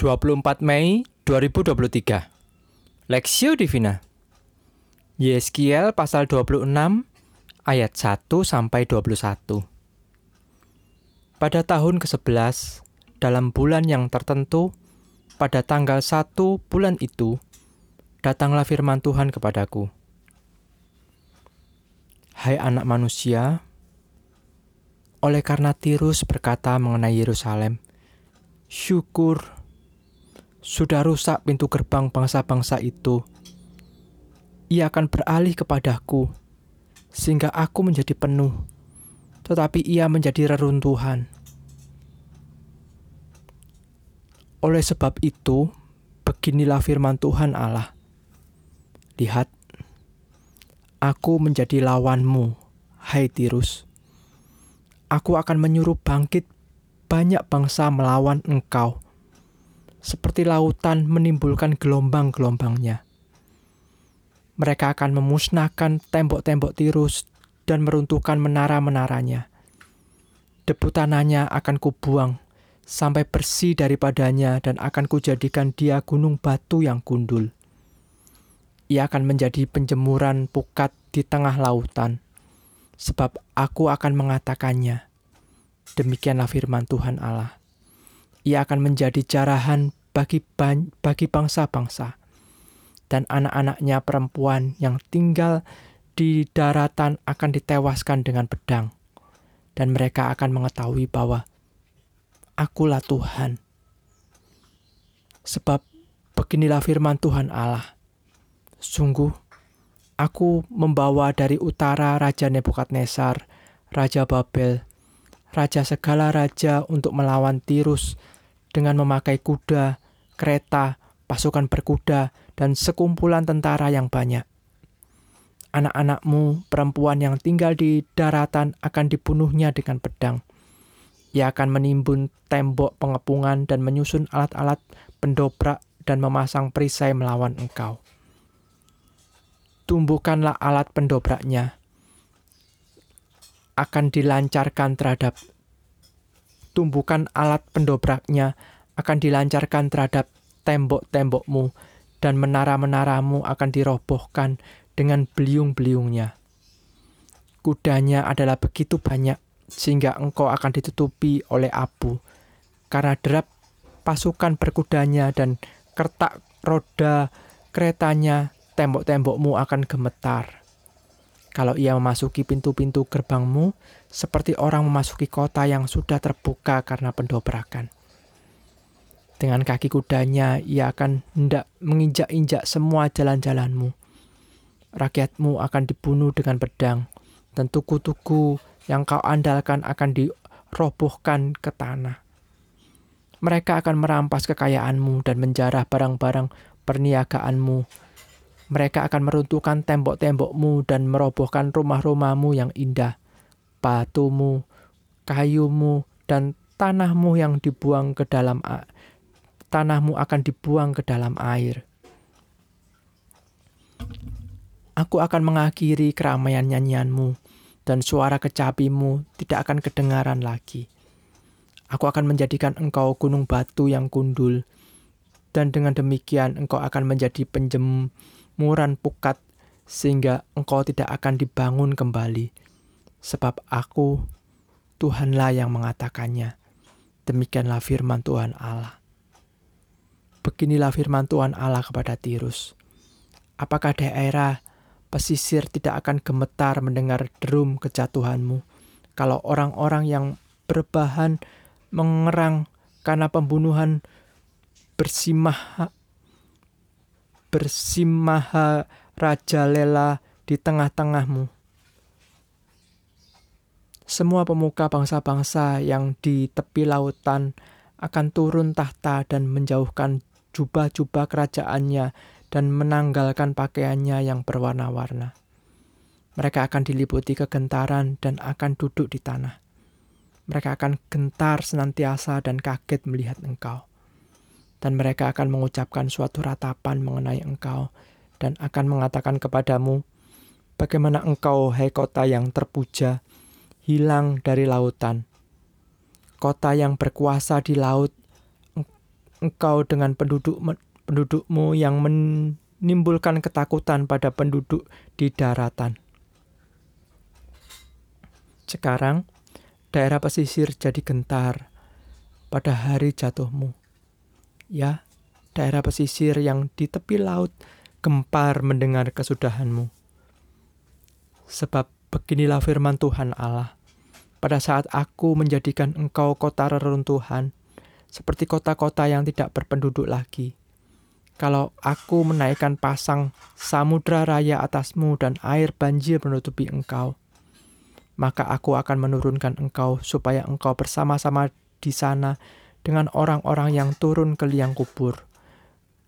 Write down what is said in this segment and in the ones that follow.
24 Mei 2023 Lexio Divina. Yeskiel pasal 26 ayat 1 sampai 21 Pada tahun ke-11 dalam bulan yang tertentu pada tanggal 1 bulan itu datanglah firman Tuhan kepadaku. Hai anak manusia oleh karena Tirus berkata mengenai Yerusalem syukur sudah rusak pintu gerbang bangsa-bangsa itu. Ia akan beralih kepadaku, sehingga aku menjadi penuh, tetapi ia menjadi reruntuhan. Oleh sebab itu, beginilah firman Tuhan Allah. Lihat, aku menjadi lawanmu, hai Tirus. Aku akan menyuruh bangkit banyak bangsa melawan engkau seperti lautan menimbulkan gelombang-gelombangnya. Mereka akan memusnahkan tembok-tembok tirus dan meruntuhkan menara-menaranya. Debu tanahnya akan kubuang sampai bersih daripadanya dan akan kujadikan dia gunung batu yang gundul. Ia akan menjadi penjemuran pukat di tengah lautan, sebab aku akan mengatakannya. Demikianlah firman Tuhan Allah ia akan menjadi jarahan bagi bagi bangsa-bangsa dan anak-anaknya perempuan yang tinggal di daratan akan ditewaskan dengan pedang dan mereka akan mengetahui bahwa akulah Tuhan. Sebab beginilah firman Tuhan Allah. Sungguh aku membawa dari utara raja Nebukadnezar raja Babel raja segala raja untuk melawan Tirus dengan memakai kuda, kereta, pasukan berkuda, dan sekumpulan tentara yang banyak. Anak-anakmu perempuan yang tinggal di daratan akan dibunuhnya dengan pedang. Ia akan menimbun tembok pengepungan dan menyusun alat-alat pendobrak dan memasang perisai melawan engkau. Tumbuhkanlah alat pendobraknya akan dilancarkan terhadap tumbukan alat pendobraknya akan dilancarkan terhadap tembok-tembokmu dan menara-menaramu akan dirobohkan dengan beliung-beliungnya. Kudanya adalah begitu banyak sehingga engkau akan ditutupi oleh abu karena derap pasukan berkudanya dan kertak roda keretanya tembok-tembokmu akan gemetar. Kalau ia memasuki pintu-pintu gerbangmu, seperti orang memasuki kota yang sudah terbuka karena pendobrakan. Dengan kaki kudanya, ia akan hendak menginjak-injak semua jalan-jalanmu. Rakyatmu akan dibunuh dengan pedang, dan tuku-tuku yang kau andalkan akan dirobohkan ke tanah. Mereka akan merampas kekayaanmu dan menjarah barang-barang perniagaanmu mereka akan meruntuhkan tembok-tembokmu dan merobohkan rumah-rumahmu yang indah, batumu, kayumu, dan tanahmu yang dibuang ke dalam tanahmu akan dibuang ke dalam air. Aku akan mengakhiri keramaian nyanyianmu, dan suara kecapimu tidak akan kedengaran lagi. Aku akan menjadikan engkau gunung batu yang kundul, dan dengan demikian engkau akan menjadi penjem muran pukat sehingga engkau tidak akan dibangun kembali. Sebab aku, Tuhanlah yang mengatakannya. Demikianlah firman Tuhan Allah. Beginilah firman Tuhan Allah kepada Tirus. Apakah daerah pesisir tidak akan gemetar mendengar derum kejatuhanmu kalau orang-orang yang berbahan mengerang karena pembunuhan bersimah bersimaha raja lela di tengah-tengahmu. Semua pemuka bangsa-bangsa yang di tepi lautan akan turun tahta dan menjauhkan jubah-jubah kerajaannya dan menanggalkan pakaiannya yang berwarna-warna. Mereka akan diliputi kegentaran dan akan duduk di tanah. Mereka akan gentar senantiasa dan kaget melihat engkau dan mereka akan mengucapkan suatu ratapan mengenai engkau dan akan mengatakan kepadamu, bagaimana engkau, hai kota yang terpuja, hilang dari lautan. Kota yang berkuasa di laut, engkau dengan penduduk pendudukmu yang menimbulkan ketakutan pada penduduk di daratan. Sekarang, daerah pesisir jadi gentar pada hari jatuhmu. Ya, daerah pesisir yang di tepi laut gempar mendengar kesudahanmu. Sebab beginilah firman Tuhan Allah. Pada saat aku menjadikan engkau kota reruntuhan, seperti kota-kota yang tidak berpenduduk lagi. Kalau aku menaikkan pasang samudra raya atasmu dan air banjir menutupi engkau, maka aku akan menurunkan engkau supaya engkau bersama-sama di sana dengan orang-orang yang turun ke liang kubur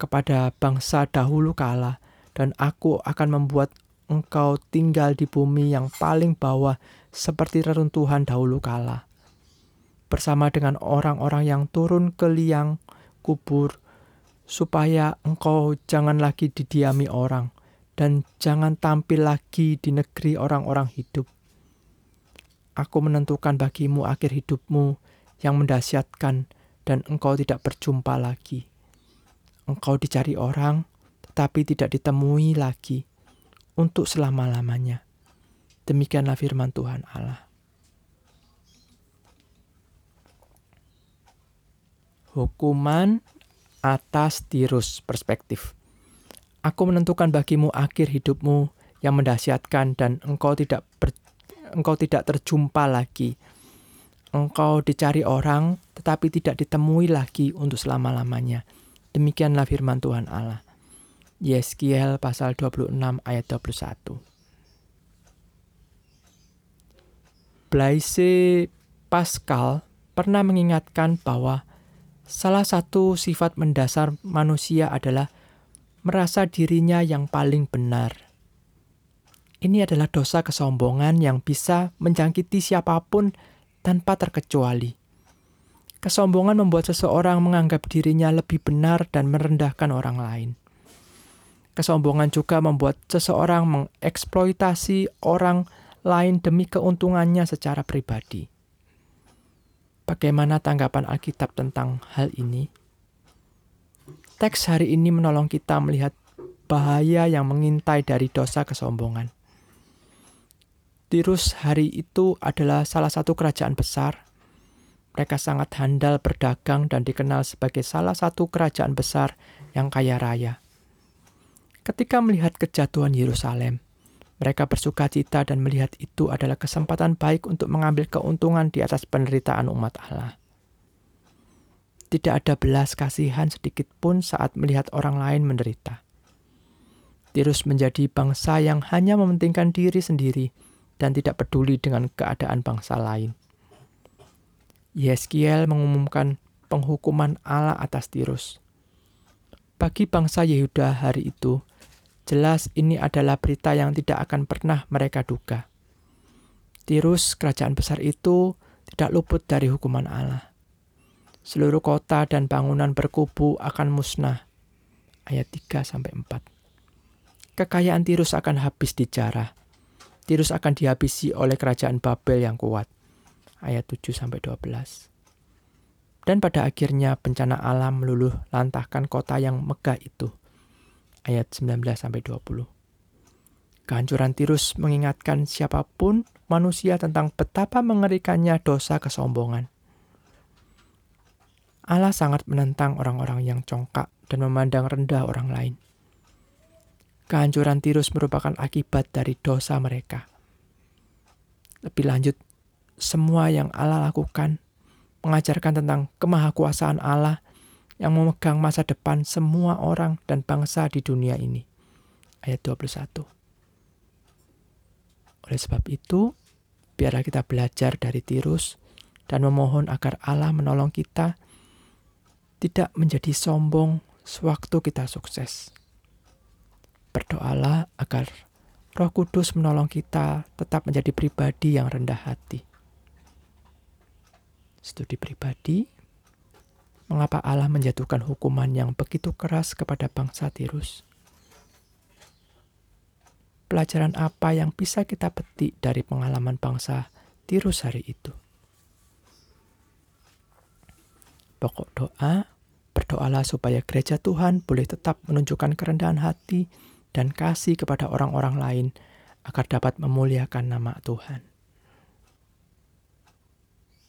kepada bangsa dahulu kala dan aku akan membuat engkau tinggal di bumi yang paling bawah seperti reruntuhan dahulu kala. Bersama dengan orang-orang yang turun ke liang kubur supaya engkau jangan lagi didiami orang dan jangan tampil lagi di negeri orang-orang hidup. Aku menentukan bagimu akhir hidupmu yang mendasyatkan dan engkau tidak berjumpa lagi. Engkau dicari orang, tetapi tidak ditemui lagi untuk selama-lamanya. Demikianlah firman Tuhan Allah. Hukuman atas tirus perspektif. Aku menentukan bagimu akhir hidupmu yang mendasyatkan dan engkau tidak ber, engkau tidak terjumpa lagi. Engkau dicari orang, tetapi tidak ditemui lagi untuk selama-lamanya. Demikianlah firman Tuhan Allah. Yeskiel pasal 26 ayat 21. Blaise Pascal pernah mengingatkan bahwa salah satu sifat mendasar manusia adalah merasa dirinya yang paling benar. Ini adalah dosa kesombongan yang bisa menjangkiti siapa pun tanpa terkecuali. Kesombongan membuat seseorang menganggap dirinya lebih benar dan merendahkan orang lain. Kesombongan juga membuat seseorang mengeksploitasi orang lain demi keuntungannya secara pribadi. Bagaimana tanggapan Alkitab tentang hal ini? Teks hari ini menolong kita melihat bahaya yang mengintai dari dosa kesombongan. Tirus hari itu adalah salah satu kerajaan besar. Mereka sangat handal berdagang dan dikenal sebagai salah satu kerajaan besar yang kaya raya. Ketika melihat kejatuhan Yerusalem, mereka bersuka cita dan melihat itu adalah kesempatan baik untuk mengambil keuntungan di atas penderitaan umat Allah. Tidak ada belas kasihan sedikit pun saat melihat orang lain menderita. Tirus menjadi bangsa yang hanya mementingkan diri sendiri dan tidak peduli dengan keadaan bangsa lain. Yeskiel mengumumkan penghukuman Allah atas Tirus. Bagi bangsa Yehuda hari itu, jelas ini adalah berita yang tidak akan pernah mereka duga. Tirus, kerajaan besar itu, tidak luput dari hukuman Allah. Seluruh kota dan bangunan berkubu akan musnah. Ayat 3 4. Kekayaan Tirus akan habis dijarah Tirus akan dihabisi oleh kerajaan Babel yang kuat. Ayat 7 sampai 12. Dan pada akhirnya bencana alam meluluh lantahkan kota yang megah itu. Ayat 19 sampai 20. Kehancuran Tirus mengingatkan siapa pun manusia tentang betapa mengerikannya dosa kesombongan. Allah sangat menentang orang-orang yang congkak dan memandang rendah orang lain. Kehancuran Tirus merupakan akibat dari dosa mereka. Lebih lanjut, semua yang Allah lakukan mengajarkan tentang kemahakuasaan Allah yang memegang masa depan semua orang dan bangsa di dunia ini. Ayat 21. Oleh sebab itu, biarlah kita belajar dari Tirus dan memohon agar Allah menolong kita tidak menjadi sombong sewaktu kita sukses. Berdoalah agar Roh Kudus menolong kita tetap menjadi pribadi yang rendah hati. Studi pribadi, mengapa Allah menjatuhkan hukuman yang begitu keras kepada bangsa Tirus? Pelajaran apa yang bisa kita petik dari pengalaman bangsa Tirus hari itu? Pokok doa, Berdoalah supaya gereja Tuhan boleh tetap menunjukkan kerendahan hati dan kasih kepada orang-orang lain agar dapat memuliakan nama Tuhan.